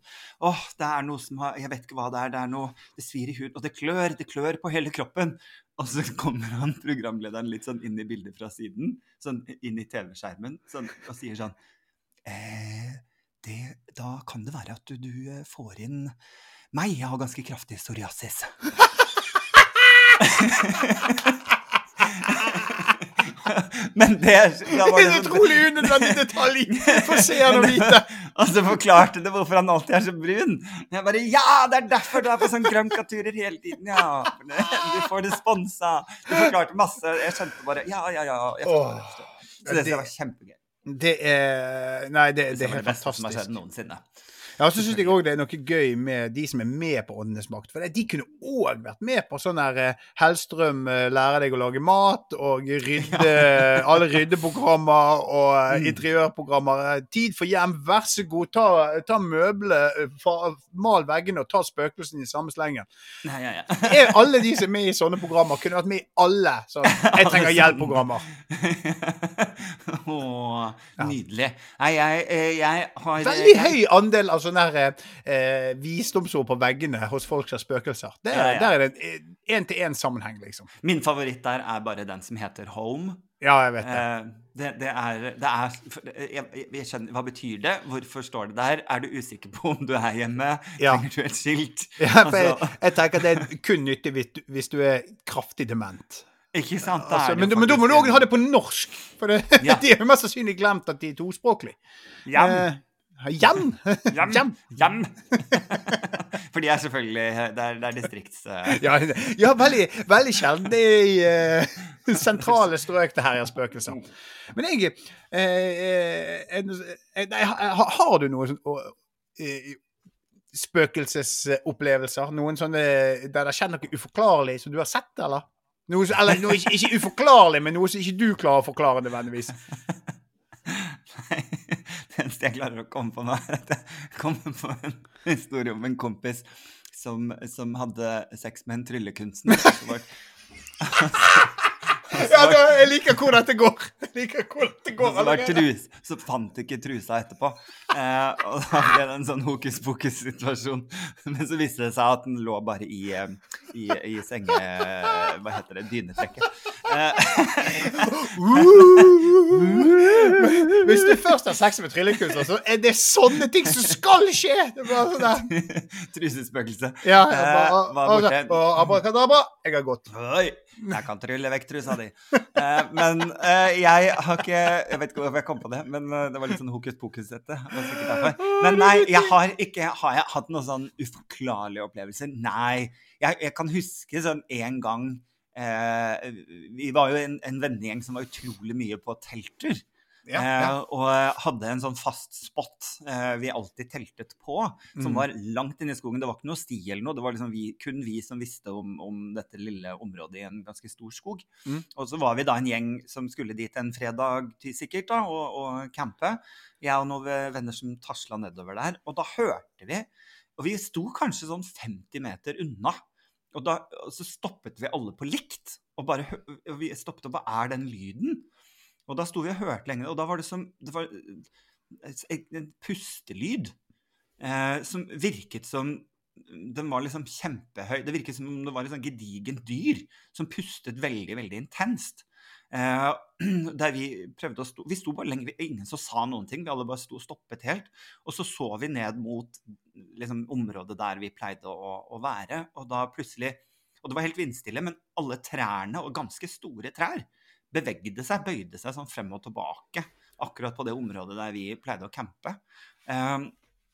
Åh, det er noe som har Jeg vet ikke hva det er. Det er noe Det svir i huden. Og det klør. Det klør på hele kroppen. Og så kommer han programlederen litt sånn inn i bildet fra siden, sånn inn i TV-skjermen, sånn, og sier sånn eh, det, Da kan det være at du, du eh, får inn meg. Jeg har ganske kraftig psoriasis. Men det da var Det er det en sånn- utrolig unødvendig detalj for seeren å vite. Og så forklarte det hvorfor han alltid er så brun. Jeg bare Ja, det er derfor du er på sånn Granca-turer hele tiden, ja. Du får det sponsa. Du forklarte masse. Jeg skjønte bare Ja, ja, ja. Forstår. Så det, det- var kjempegøy. Det er Nei, det, Det, det er helt fantastisk. det beste som har skjedd noensinne. Ja, så syns jeg òg det er noe gøy med de som er med på Åndenes makt. For de kunne òg vært med på sånn her eh, Hellstrøm lære lærer deg å lage mat, og rydde alle ryddeprogrammer og eh, Mm. interiørprogrammer. Eh, Tid for hjem, vær så god, ta, ta møbler, eh, mal veggene og ta spøkelsene i samme slengen. Ja, ja, ja. Alle de som er med i sånne programmer, kunne vært med i alle sånn Jeg trenger hjelp-programmer. Å, nydelig. Nei, jeg, eh, jeg har Veldig høy andel av sånne her, eh, visdomsord på veggene hos folk som har spøkelser. Der, Ja, ja. der er det én-til-én-sammenheng, liksom. Min favoritt der er bare den som heter Home. Ja, jeg vet det. Eh, det, det er, det er jeg, jeg skjønner, Hva betyr det? Hvorfor står det der? Er du usikker på om du er hjemme? Ja. Trenger du et skilt? Ja, for jeg, altså- jeg tenker at det er kun nyttig hvis hvis du er kraftig dement. Ikke sant? Altså, men, men da må du òg ha det på norsk, for det, Ja. de har jo mest sannsynlig glemt at de er tospråklige. Ja. Eh, Jan. Jan. Jam. For de er selvfølgelig Det er, det er distrikts... eh, Ja, ja veldig, veldig sjelden. I uh, sentrale strøk det her er spøkelser. Men jeg eh, eh, Har du noe sånn å- eh, spøkelsesopplevelser? Noen sånne der det skjer noe uforklarlig som du har sett, eller? Noe, eller noe ikke uforklarlig, men noe som ikke du klarer å forklare nødvendigvis. Nei, eneste jeg klarer å komme på nå, er at jeg kommer på en historie om en kompis som, som hadde sex med en tryllekunstner. Ja, da, jeg liker hvor dette går. Jeg liker hvor dette går. så, trus, så fant ikke trusa etterpå. Eh, og da ble det en sånn hokus pokus-situasjon. Men så viste det seg at den lå bare i, eh, i, i senge... Hva heter det? Dynetrekket. Eh, Hvis du først har sex med tryllekunstner, så er det sånne ting som skal skje! Det sånn. Trusespøkelse. Ja, Eh, bare, var borte. og abrakadabra, jeg har gått. Oi, jeg kan trylle vekk trusa di. Eh, men eh, jeg har ikke Jeg vet ikke hvorfor jeg kom på det, men eh, det var litt sånn hokus derfor. Men nei, jeg har ikke Har jeg hatt noen sånn uforklarlige opplevelser? Nei. Jeg, jeg kan huske sånn en gang eh, Vi var jo en, en vennegjeng som var utrolig mye på telttur. Ja, ja. Eh, og hadde en sånn fast spot eh, vi alltid teltet på, som Mm. var langt inne i skogen. Det var ikke noe sti eller noe, det var liksom vi, kun vi som visste om, om dette lille området i en ganske stor skog. Mm. Og så var vi da en gjeng som skulle dit en fredag sikkert da, og, og campe. Jeg og noen venner som tasla nedover der. Og da hørte vi Og vi sto kanskje sånn 50 meter unna. Og, da, og så stoppet vi alle på likt. Og bare og vi stoppet og Hva er den lyden? Og da sto vi og hørte lenge, og da var det som det var eh, en pustelyd eh, som virket som Den var liksom kjempehøy. Det virket som om det var et sånn gedigent dyr som pustet veldig, veldig intenst. Eh, der vi prøvde å stå Vi sto bare lenge, ingen som sa noen ting. Vi alle bare sto og stoppet helt. Og så så vi ned mot liksom, området der vi pleide å, å være, og da plutselig Og det var helt vindstille, men alle trærne, og ganske store trær, bevegde seg, bøyde seg sånn frem og tilbake, akkurat på det området der vi pleide å campe. Um,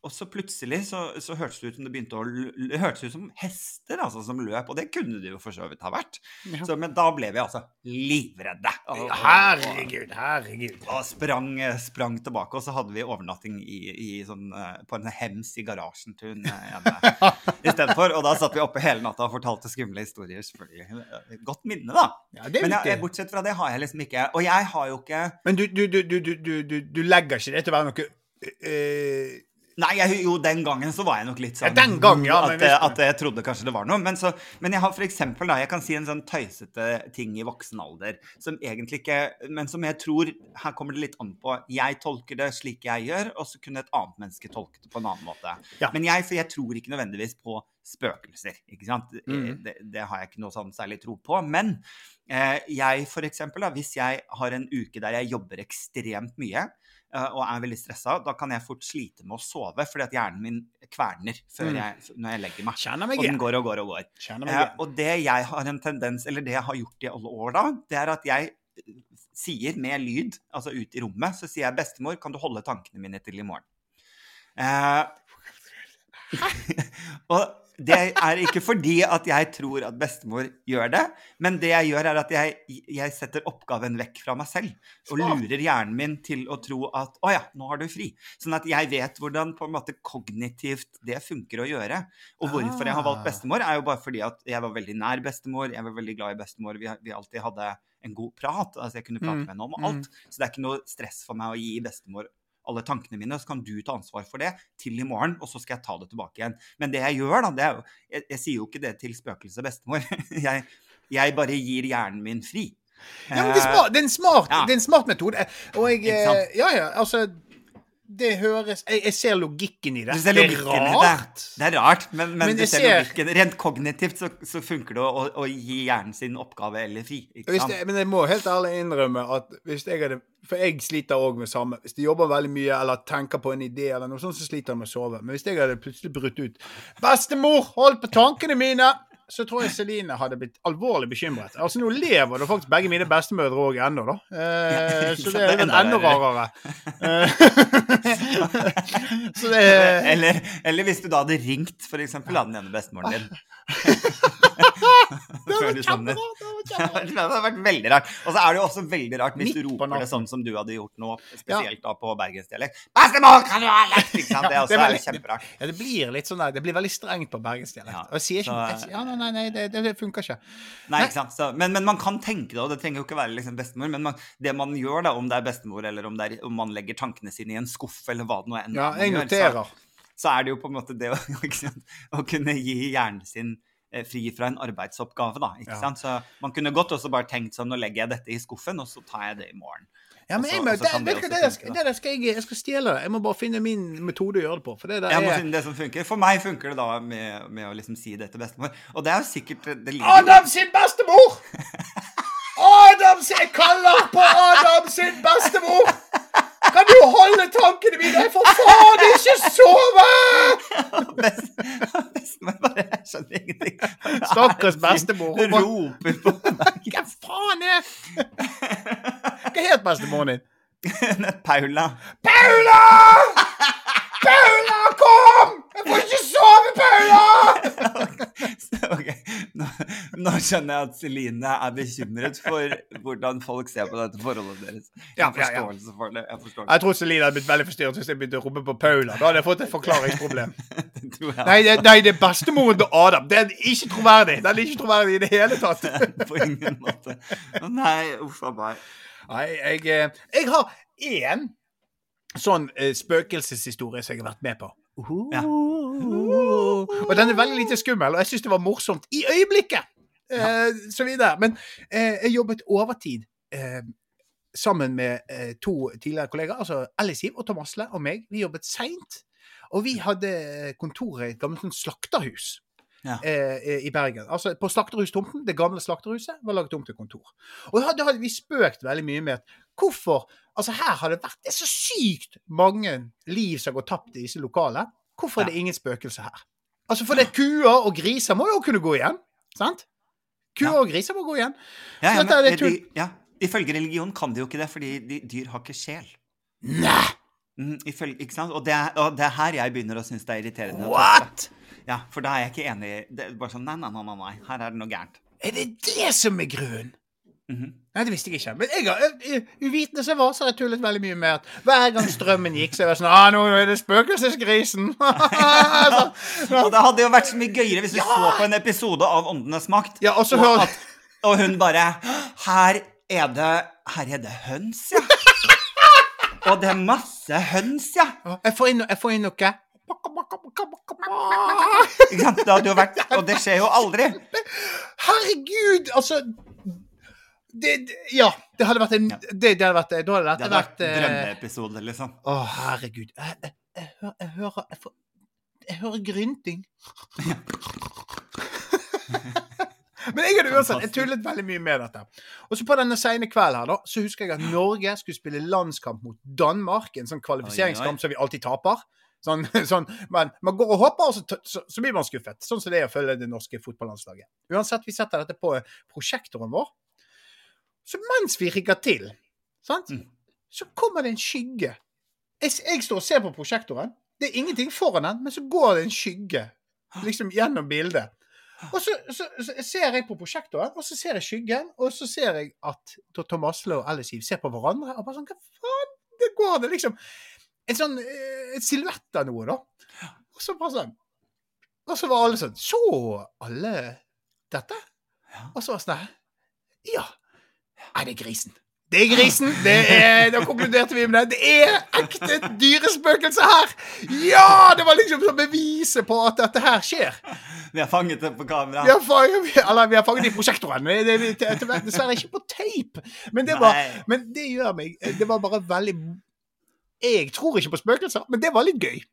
og så plutselig så, så hørtes det ut som det begynte å Det hørtes ut som hester altså, som løp, og det kunne det jo for så vidt ha vært. Ja. Så, men da ble vi altså livredde. Og, og, Herregud, herregud. og sprang, sprang tilbake, og så hadde vi overnatting i, i sånn, eh, på en hems i garasjen til hun eh, ene istedenfor. Og da satt vi oppe hele natta og fortalte skumle historier, selvfølgelig. Godt minne, da. Ja, Men jeg, bortsett fra det har jeg liksom ikke Og jeg har jo ikke Men du, du, du, du, du, du, du, du legger ikke det til å være noe eh, Nei, jeg, jo, den gangen så var jeg nok litt sånn Ja, den gang, ja, at, at jeg trodde kanskje det var noe. Men, så, men jeg har for eksempel, da, jeg kan si en sånn tøysete ting i voksen alder som egentlig ikke Men som jeg tror Her kommer det litt an på Jeg tolker det slik jeg gjør, og så kunne et annet menneske tolke det på en annen måte. Ja. Men jeg, for jeg tror ikke nødvendigvis på spøkelser, ikke sant. Mm. Det, det har jeg ikke noe sånn særlig tro på. Men eh, jeg, for eksempel, da, hvis jeg har en uke der jeg jobber ekstremt mye, eh, og er veldig stressa, da kan jeg fort slite med å sove, fordi at hjernen min kverner før Mm. jeg, når jeg legger meg. Meg Og den går og går og går. Eh, og det jeg har en tendens, eller det jeg har gjort i alle år da, det er at jeg eh, sier med lyd, altså ut i rommet, så sier jeg 'bestemor, kan du holde tankene mine til i morgen'? Eh, og det er ikke fordi at jeg tror at bestemor gjør det, men det jeg gjør, er at jeg, jeg setter oppgaven vekk fra meg selv. Og lurer hjernen min til å tro at å ja, nå har du fri. Sånn at jeg vet hvordan på en måte kognitivt det funker å gjøre. Og hvorfor jeg har valgt Ah. bestemor, er jo bare fordi at jeg var veldig nær bestemor. Jeg var veldig glad i bestemor. Vi, vi alltid hadde en god prat. Altså jeg kunne prate Mm, med henne om mm. alt. Så det er ikke noe stress for meg å gi bestemor alle tankene mine, så kan du ta ansvar for det til i morgen, og så skal jeg ta det tilbake igjen. Men det jeg gjør, da, det er jo Jeg, jeg sier jo ikke det til spøkelset bestemor. Jeg, jeg bare gir hjernen min fri. Ja, men det er smart, det er en smart, Ja. det er en smart metode. Og jeg eh, Ja, ja, altså Det høres Jeg, jeg ser logikken i det. Du ser det er rart. i det. Det er rart, men, men, Men du ser ser- logikken. Rent kognitivt så, så funker det å, å gi hjernen sin oppgave eller fri. Ikke Hvis sant? det, men jeg må helt ærlig innrømme at hvis jeg hadde For jeg sliter òg med samme. Hvis jeg jobber veldig mye eller tenker på en idé, eller noe sånt, så sliter jeg med å sove. Men hvis jeg hadde plutselig brutt ut 'Bestemor, hold på tankene mine!' Så tror jeg Celine hadde blitt alvorlig bekymret. Altså Nå lever det faktisk begge mine bestemødre òg ennå, da. Eh, så det er enda rarere. Eh, så det Eller, eller hvis du da hadde ringt for eksempel da, den ene bestemoren din. Det var sånn det var. Det hadde vært veldig rart. Og så er det jo også veldig rart hvis Midt du roper det sånn som du hadde gjort nå, spesielt da på bergensdialekt. 'Bestemor, kan du ha lett?' Ikke sant? Det også det er er kjemperart. Ja, det blir litt sånn der, det blir veldig strengt på bergensdialekt. Ja, Og jeg sier ikke så- jeg Ja, nei, nei, nei det, det, funker ikke. Nei, ikke sant? Så, men, men man kan tenke det, og det trenger jo ikke være liksom bestemor. Men man, det man gjør, da, om det er bestemor eller om, er, om man legger tankene sine i en skuff, eller hva det nå enn Ja, gjør. Så, så er det jo på en måte det å, å kunne gi hjernen sin fri fra en arbeidsoppgave, da. ikke Ja. sant? Så man kunne godt også bare tenkt sånn, nå legger jeg dette i skuffen, og så tar jeg det i morgen. Ja, men jeg, må, det, det det, skal, det skal jeg, jeg skal stjele det. Jeg må bare finne min metode å gjøre det på. For det Jeg må finne det som funker. For meg funker det da med, med å liksom si det til bestemor. Og det er jo sikkert det ligger Adam sin bestemor! Adam sin Jeg kaller på Adam sin bestemor! Kan du holde tankene mine? Jeg får faen ikke sove! Best- Bestemor bare Jeg skjønner ingenting. Stakkars bestemor. Hun Hun roper på meg. Hva faen er Hva het bestemoren din? Paula. Paula! Paula, kom! Jeg får ikke sove, Paula! Ok, nå, nå skjønner jeg at Celine er bekymret for hvordan folk ser på dette forholdet deres. Jeg har forståelse for det. Jeg forstår Jeg tror Celine hadde blitt veldig forstyrret hvis jeg begynte å rope på Paula. Da hadde jeg fått et forklaringsproblem. Nei, det, nei, det er bestemoren til Adam. Det er ikke troverdig. Den er ikke troverdig i det hele tatt. på ingen måte. Nei, uff a meg. Nei, jeg, eh, jeg har én sånn eh, spøkelseshistorie som jeg har vært med på. Ja. Og den er veldig lite skummel, og jeg syns det var morsomt i øyeblikket. Eh, så videre. Men eh, jeg jobbet overtid eh, sammen med eh, to tidligere kollegaer, altså Ellisiv og Tom Asle og meg. Vi jobbet seint. Og vi hadde kontoret i et gammelt slakterhus Ja. eh, i Bergen. Altså På slakterhustomten, det gamle slakterhuset, var laget om til kontor. Og da hadde vi spøkt veldig mye med at hvorfor Altså her har det vært Det er så sykt mange liv som har gått tapt i disse lokalene. Hvorfor er det ingen spøkelser her? Altså For det er kuer og griser må jo kunne gå igjen. Sant? Kuer og griser må gå igjen. Ja, ja, men, det, de, ja, ifølge religion kan de jo ikke det, fordi de, dyr har ikke sjel. Nei! Mm, ifølge, ikke sant? Og det, er, og det er her jeg begynner å synes det er irriterende. What?! Ja, For da er jeg ikke enig. Det er bare sånn, nei, nei, nei, nei, nei, her er det noe gærent. Er det det som er grunnen? Mhm. Nei, det visste jeg ikke. Men jeg uvitende som jeg var, så har jeg tullet veldig mye med at hver gang strømmen gikk, så jeg var sånn ah, nå er det spøkelsesgrisen! så, Og det hadde jo vært så mye gøyere hvis vi så på en episode av Åndenes makt, Ja, og så og, hører at, og hun bare Her er det Her er det høns, ja. Og det er masse høns, ja. Jeg får inn, jeg får inn noe. Ikke sant? Det hadde jo vært Og det skjer jo aldri. Herregud, altså det, det, Ja, det hadde vært en Ja. det, det hadde vært, Da hadde Det dette hadde vært vært eh, drømmeepisode, liksom. Å, herregud. Jeg, jeg, jeg, hører- jeg hører jeg, får, jeg hører grynting. Men jeg hadde uansett, jeg tullet veldig mye med dette. Og så på denne sene kvelden her, da, så husker jeg at Norge skulle spille landskamp mot Danmark. En sånn kvalifiseringskamp som vi alltid taper. Sånn, sånn, men man går og håper, og så, så, så blir man skuffet. Sånn som det er å følge det norske fotballandslaget. Uansett, vi setter dette på prosjektoren vår. Så mens vi rigger til, sant, Mm. så kommer det en skygge. Jeg, jeg står og ser på prosjektoren. Det er ingenting foran den, men så går det en skygge liksom gjennom bildet. Og så, så, så ser jeg på prosjektoren, og så ser jeg skyggen, og så ser jeg at Tom Asle og Eve ser på hverandre. Og bare sånn Hva faen? Det går det liksom En sånn eh, silhuett av noe, da. Og så bare sånn Og så var alle sånn Så alle dette? Og så var det sånn Ja. Nei, det er grisen. Det er grisen. Det er, da konkluderte vi med det. Det er ekte dyrespøkelse her! Ja! Det var liksom som beviset på at dette her skjer. Vi har fanget det på kamera. Vi har fanget, eller vi har fanget det i prosjektoren. Det er dessverre ikke på tape. Men det, var, men det gjør meg Det var bare veldig Jeg tror ikke på spøkelser, men det var litt gøy.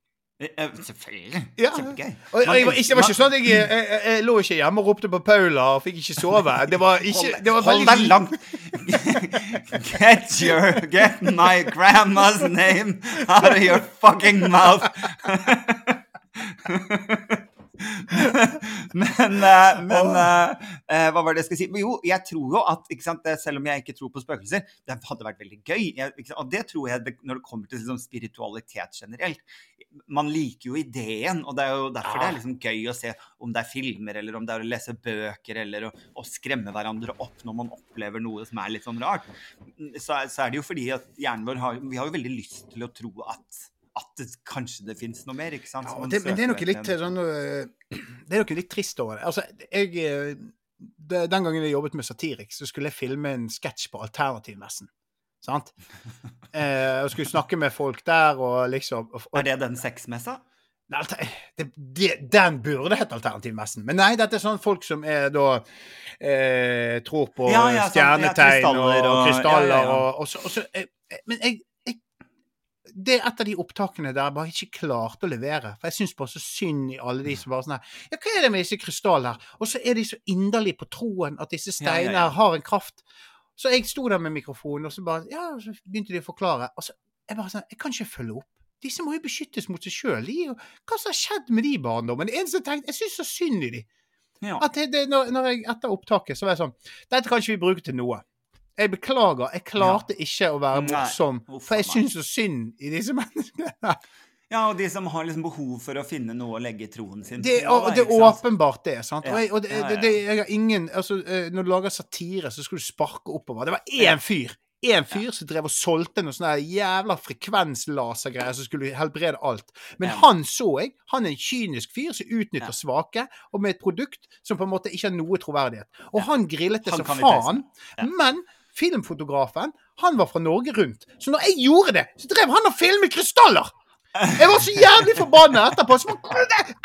Selvfølgelig. Ja. Kjempegøy. Og, og jeg, var ikke, det var ikke sånn at jeg, jeg, jeg, jeg lå ikke hjemme og ropte på Paula og fikk ikke sove. Det var ikke det var Hold deg langt Get your Get my grandma's name out of your fucking mouth. men, eh, men eh, eh, hva var det jeg skulle si? Jo, jeg tror jo at sant, selv om jeg ikke tror på spøkelser, det hadde vært veldig gøy. Jeg, og det tror jeg det, når det kommer til liksom, spiritualitet generelt. Man liker jo ideen, og det er jo derfor det er liksom gøy å se om det er filmer, eller om det er å lese bøker, eller å, å skremme hverandre opp når man opplever noe som er litt sånn rart. Så, så er det jo fordi at hjernen vår har, vi har jo veldig lyst til å tro at at det, kanskje det finnes noe mer, ikke sant? Ja, det, men det er noe litt sånn øh, Det er noe litt trist over det. Altså, jeg øh, det, Den gangen jeg jobbet med Satiriks, så skulle jeg filme en sketsj på Alternativmessen. Sant? Eh, og skulle snakke med folk der og liksom og, og, Er det den sexmessa? Nei, det, det, Den burde hett Alternativmessen. Men nei, dette er sånn folk som er da eh, Tror på Ja, ja, stjernetegn og, og- krystaller og, og så, så eh, Men jeg, jeg det er et av de opptakene der jeg bare ikke klarte å levere. For jeg syns bare så synd i alle de som bare sånn her Ja, hva er det med disse krystallene her? Og så er de så inderlige på troen at disse Ja, ja, steinene ja. har en kraft. Så jeg sto der med mikrofonen, og så bare Ja, så begynte de å forklare. Og så jeg bare sånn Jeg kan ikke følge opp. Disse må jo beskyttes mot seg sjøl. Hva som har skjedd med de barndommen? Det eneste jeg tenkte Jeg syns så synd i de. Ja. At det, det, når, når jeg etter opptaket så var jeg sånn Dette kan ikke vi bruke til noe. Jeg beklager. Jeg klarte ikke å være morsom, for jeg syns så synd i disse menneskene. ja, og de som har liksom behov for å finne noe å legge troen sin Det, på. og, da, det er åpenbart det. sant? Og, jeg, og det, Ja, ja, det, det, jeg har ingen altså, eh, Når du lager satire, så skal du sparke oppover. Det var én fyr én fyr som drev og solgte noen sånne jævla frekvenslasergreier som skulle helbrede alt. Men Ja. han så jeg. Han er en kynisk fyr som utnytter Ja. svake, og med et produkt som på en måte ikke har noe troverdighet. Og han grillet det som faen. Ja. Men filmfotografen, han var fra Norge Rundt. Så når jeg gjorde det, så drev han og filmet krystaller! Jeg var så jævlig forbanna etterpå. Så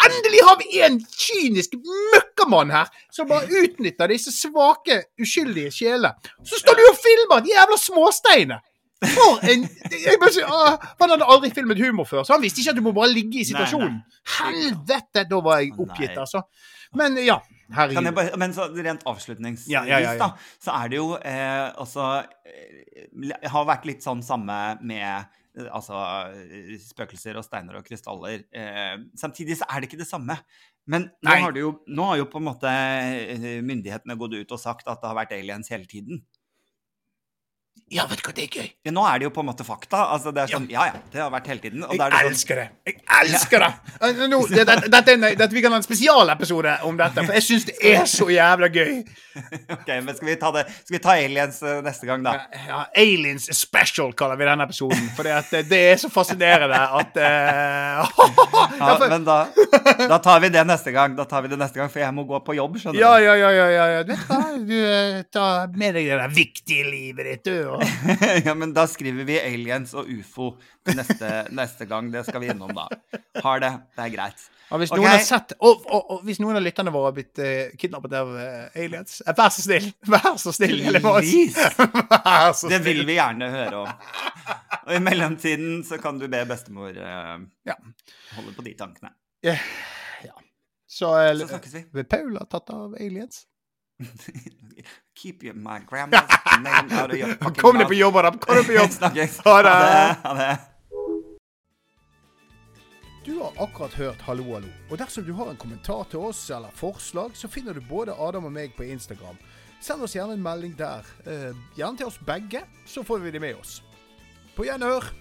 endelig har vi en kynisk møkkamann her som bare utnytter disse svake, uskyldige sjelene. Så står du og filmer de jævla småsteinene! For en sier, ah, Han hadde aldri filmet humor før, så han visste ikke at du må bare ligge i situasjonen. Helvete! Da var jeg oppgitt, altså. Men ja. Bare, men så rent avslutningsvis, Ja, ja, ja, da, så er det jo eh, også eh, har vært litt sånn samme med eh, altså spøkelser og steiner og krystaller. Eh, samtidig så er det ikke det samme. Men nå har, det jo, nå har jo på en måte eh, myndighetene gått ut og sagt at det har vært aliens hele tiden. Ja, vet du hva, det er gøy. Ja, nå er det jo på en måte fakta. Altså, det er sånn, ja ja, det har vært hele tiden. Og Jeg er det sånn, elsker det! Jeg elsker det! Eh, Nå, det, det, dette, er det! vi kan ha en spesialepisode om dette, for jeg syns det er så jævla gøy. ok, men skal vi ta det Skal vi ta aliens eh, neste gang, da? Ja, Aliens Special kaller vi denne episoden, for det, det er så fascinerende at uh, Ja, men da, da tar vi det neste gang. Da tar vi det neste gang, For jeg må gå på jobb, skjønner Ja, du. ja, ja, ja, ja, ja. Vet du hva? Du eh, tar med deg det der viktige livet ditt, du. Ja, men da skriver vi aliens og ufo neste, neste gang. Det skal vi innom da. Har det. Det er greit. Ja, hvis, okay. noen har sett, og, og, og hvis noen av lytterne våre har blitt uh, kidnappet av uh, aliens, eh, vær så snill, vær så snill, Please. Vær så Det vil vi gjerne høre om. Og i mellomtiden så kan du be bestemor uh, Ja. holde på de tankene. Ja. Så, Så snakkes vi. Vil Paula tatt av aliens? Keep your, my grandma's name out of your fucking Kom deg på jobb, Adam. Kom deg på jobb. Snakkes. Ha det. Ha det. Du har akkurat hørt Hallo, hallo. Og dersom du har en kommentar til oss eller forslag, så finner du både Adam og meg på Instagram. Send oss gjerne en melding der. Eh, gjerne til oss begge, så får vi de med oss. På gjenhør.